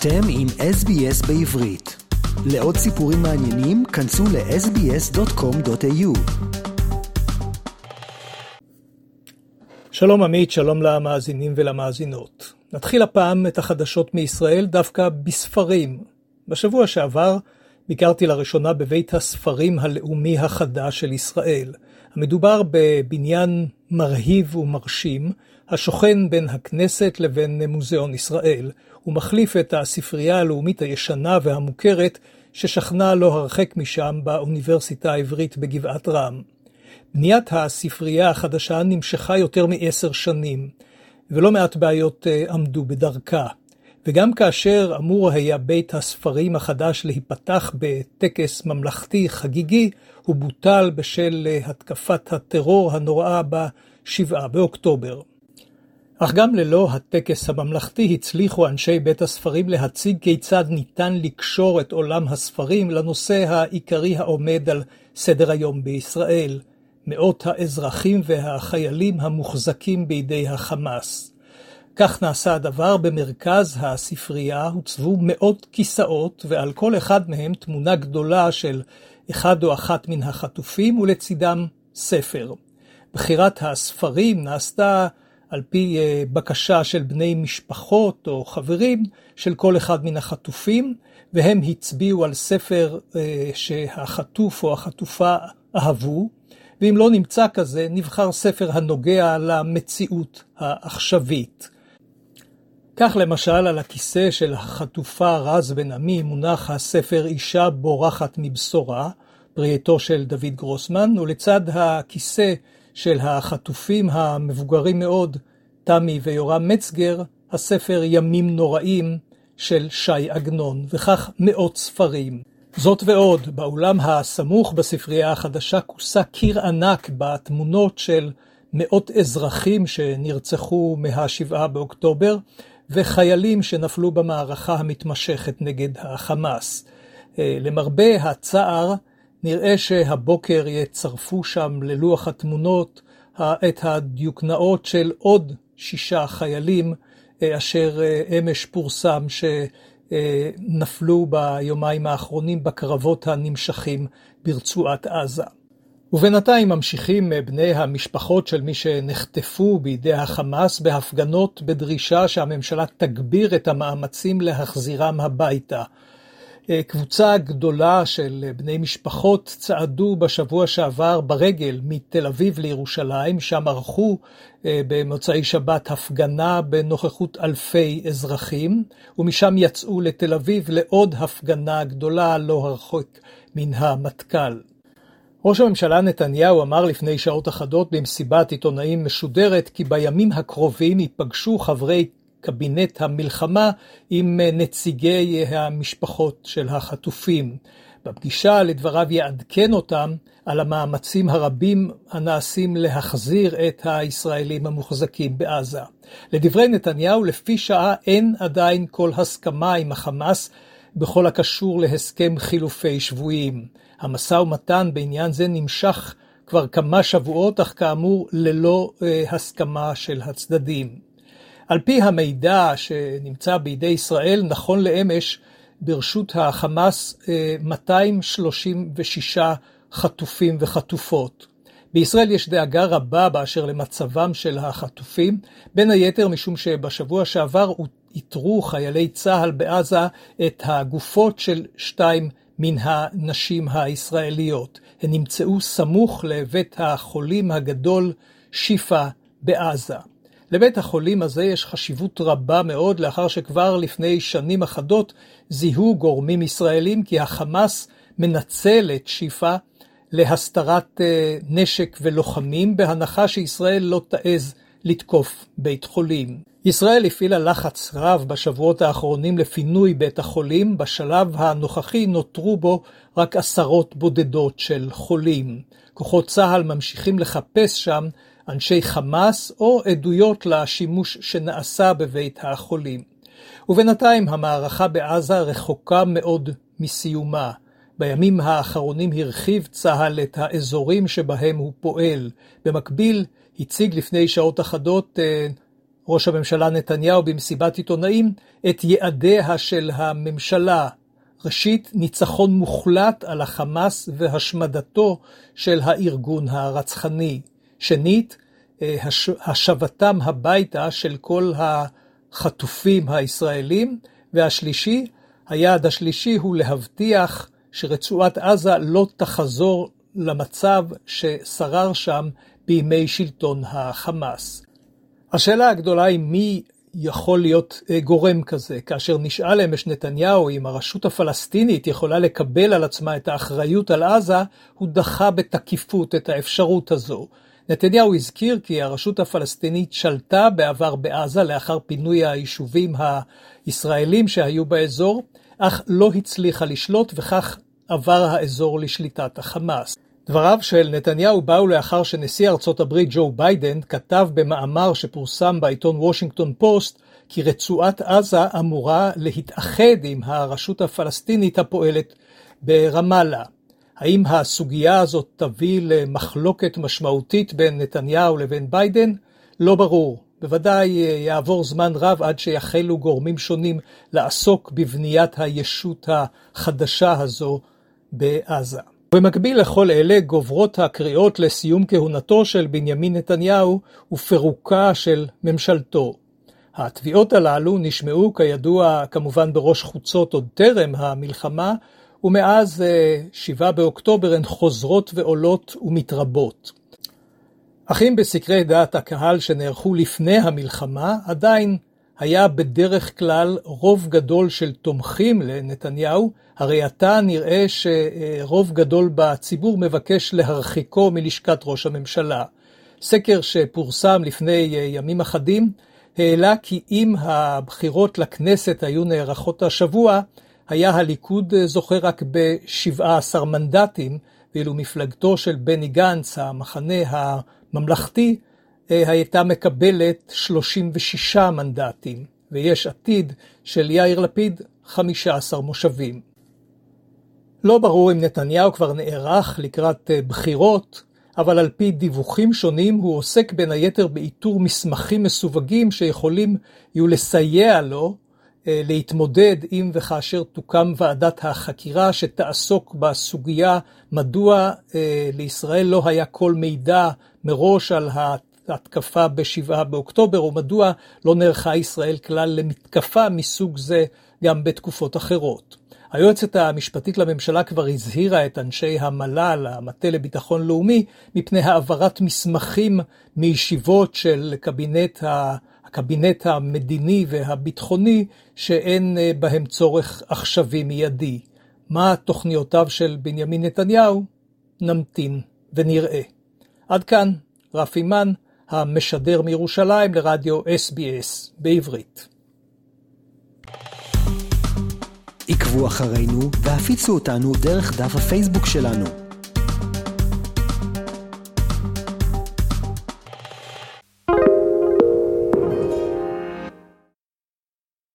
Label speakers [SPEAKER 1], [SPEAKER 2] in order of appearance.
[SPEAKER 1] אתם עם SBS בעברית. לעוד סיפורים מעניינים, כנסו ל-sbs.com.au.
[SPEAKER 2] שלום עמית, שלום למאזינים ולמאזינות. נתחיל הפעם את החדשות מישראל דווקא בספרים. בשבוע שעבר ביקרתי לראשונה בבית הספרים הלאומי החדש של ישראל. המדובר בבניין מרהיב ומרשים, השוכן בין הכנסת לבין מוזיאון ישראל. הוא מחליף את הספרייה הלאומית הישנה והמוכרת ששכנה לא הרחק משם באוניברסיטה העברית בגבעת רם. בניית הספרייה החדשה נמשכה יותר מעשר שנים, ולא מעט בעיות אה, עמדו בדרכה. וגם כאשר אמור היה בית הספרים החדש להיפתח בטקס ממלכתי חגיגי, הוא בוטל בשל אה, התקפת הטרור הנוראה ב-7 באוקטובר. אך גם ללא הטקס הממלכתי הצליחו אנשי בית הספרים להציג כיצד ניתן לקשור את עולם הספרים לנושא העיקרי העומד על סדר היום בישראל, מאות האזרחים והחיילים המוחזקים בידי החמאס. כך נעשה הדבר במרכז הספרייה, הוצבו מאות כיסאות ועל כל אחד מהם תמונה גדולה של אחד או אחת מן החטופים ולצידם ספר. בחירת הספרים נעשתה על פי אה, בקשה של בני משפחות או חברים של כל אחד מן החטופים, והם הצביעו על ספר אה, שהחטוף או החטופה אהבו, ואם לא נמצא כזה, נבחר ספר הנוגע למציאות העכשווית. כך למשל על הכיסא של החטופה רז בן עמי מונח הספר אישה בורחת מבשורה, פרי של דוד גרוסמן, ולצד הכיסא של החטופים המבוגרים מאוד, תמי ויורם מצגר, הספר ימים נוראים של שי עגנון, וכך מאות ספרים. זאת ועוד, באולם הסמוך בספרייה החדשה כוסה קיר ענק בתמונות של מאות אזרחים שנרצחו מה-7 באוקטובר, וחיילים שנפלו במערכה המתמשכת נגד החמאס. אה, למרבה הצער, נראה שהבוקר יצרפו שם ללוח התמונות את הדיוקנאות של עוד שישה חיילים, אה, אשר אה, אמש פורסם שנפלו ביומיים האחרונים בקרבות הנמשכים ברצועת עזה. ובינתיים ממשיכים בני המשפחות של מי שנחטפו בידי החמאס בהפגנות בדרישה שהממשלה תגביר את המאמצים להחזירם הביתה. קבוצה גדולה של בני משפחות צעדו בשבוע שעבר ברגל מתל אביב לירושלים, שם ערכו אה, במוצאי שבת הפגנה בנוכחות אלפי אזרחים, ומשם יצאו לתל אביב לעוד הפגנה גדולה לא הרחוק מן המטכ"ל. ראש הממשלה נתניהו אמר לפני שעות אחדות במסיבת עיתונאים משודרת כי בימים הקרובים ייפגשו חברי קבינט המלחמה עם נציגי המשפחות של החטופים. בפגישה לדבריו יעדכן אותם על המאמצים הרבים הנעשים להחזיר את הישראלים המוחזקים בעזה. לדברי נתניהו, לפי שעה אין עדיין כל הסכמה עם החמאס בכל הקשור להסכם חילופי שבויים. המשא ומתן בעניין זה נמשך כבר כמה שבועות, אך כאמור ללא אה, הסכמה של הצדדים. על פי המידע שנמצא בידי ישראל, נכון לאמש, ברשות החמאס 236 אה, חטופים וחטופות. בישראל יש דאגה רבה באשר למצבם של החטופים, בין היתר משום שבשבוע שעבר איתרו חיילי צה"ל בעזה את הגופות של שתיים מן הנשים הישראליות. הן נמצאו סמוך לבית החולים הגדול שיפא בעזה. לבית החולים הזה יש חשיבות רבה מאוד, לאחר שכבר לפני שנים אחדות זיהו גורמים ישראלים כי החמאס מנצל את שיפא להסתרת אה, נשק ולוחמים, בהנחה שישראל לא תעז לתקוף בית חולים. ישראל הפעילה לחץ רב בשבועות האחרונים לפינוי בית החולים, בשלב הנוכחי נותרו בו רק עשרות בודדות של חולים. כוחות צה"ל ממשיכים לחפש שם אנשי חמאס או עדויות לשימוש שנעשה בבית החולים. ובינתיים המערכה בעזה רחוקה מאוד מסיומה. בימים האחרונים הרחיב צה"ל את האזורים שבהם הוא פועל. במקביל הציג לפני שעות אחדות אה, ראש הממשלה נתניהו במסיבת עיתונאים את יעדיה של הממשלה. ראשית, ניצחון מוחלט על החמאס והשמדתו של הארגון הרצחני. שנית, אה, השבתם הביתה של כל החטופים הישראלים. והשלישי, היעד השלישי הוא להבטיח שרצועת עזה לא תחזור למצב ששרר שם בימי שלטון החמאס. השאלה הגדולה היא מי יכול להיות אה, גורם כזה. כאשר נשאל אמש נתניהו אם הרשות הפלסטינית יכולה לקבל על עצמה את האחריות על עזה, הוא דחה בתקיפות את האפשרות הזו. נתניהו הזכיר כי הרשות הפלסטינית שלטה בעבר בעזה לאחר פינוי היישובים הישראלים שהיו באזור, אך לא הצליחה לשלוט וכך עבר האזור לשליטת החמאס. דבריו של נתניהו באו לאחר שנשיא ארצות הברית ג'ו ביידן כתב במאמר שפורסם בעיתון וושינגטון פוסט כי רצועת עזה אמורה להתאחד עם הרשות הפלסטינית הפועלת ברמאללה. האם הסוגיה הזאת תביא למחלוקת משמעותית בין נתניהו לבין ביידן? לא ברור. בוודאי יעבור זמן רב עד שיחלו גורמים שונים לעסוק בבניית הישות החדשה הזו בעזה. במקביל לכל אלה גוברות הקריאות לסיום כהונתו של בנימין נתניהו ופירוקה של ממשלתו. התביעות הללו נשמעו כידוע כמובן בראש חוצות עוד טרם המלחמה, ומאז 7 אה, באוקטובר הן חוזרות ועולות ומתרבות. אך אם בסקרי דעת הקהל שנערכו לפני המלחמה, עדיין היה בדרך כלל רוב גדול של תומכים לנתניהו, הרי עתה נראה שרוב גדול בציבור מבקש להרחיקו מלשכת ראש הממשלה. סקר שפורסם לפני ימים אחדים העלה כי אם הבחירות לכנסת היו נערכות השבוע, היה הליכוד זוכה רק ב-17 מנדטים, ואילו מפלגתו של בני גנץ, המחנה הממלכתי, הייתה מקבלת 36 מנדטים, ויש עתיד של יאיר לפיד 15 מושבים. לא ברור אם נתניהו כבר נערך לקראת אה, בחירות, אבל על פי דיווחים שונים הוא עוסק בין היתר באיתור מסמכים מסווגים שיכולים יהיו לסייע לו אה, להתמודד אם וכאשר תוקם ועדת החקירה שתעסוק בסוגיה מדוע אה, לישראל לא היה כל מידע מראש על ההתקפה ב-7 באוקטובר, ומדוע לא נערכה ישראל כלל למתקפה מסוג זה גם בתקופות אחרות. היועצת המשפטית לממשלה כבר הזהירה את אנשי המל"ל, המטה לביטחון לאומי, מפני העברת מסמכים מישיבות של קבינט ה... הקבינט המדיני והביטחוני שאין אה, בהם צורך עכשווי מיידי. מה תוכניותיו של בנימין נתניהו? נמתין ונראה. עד כאן, רפי מן, המשדר מירושלים לרדיו SBS בעברית.
[SPEAKER 1] עקבו אחרינו והפיצו אותנו דרך דף הפייסבוק שלנו.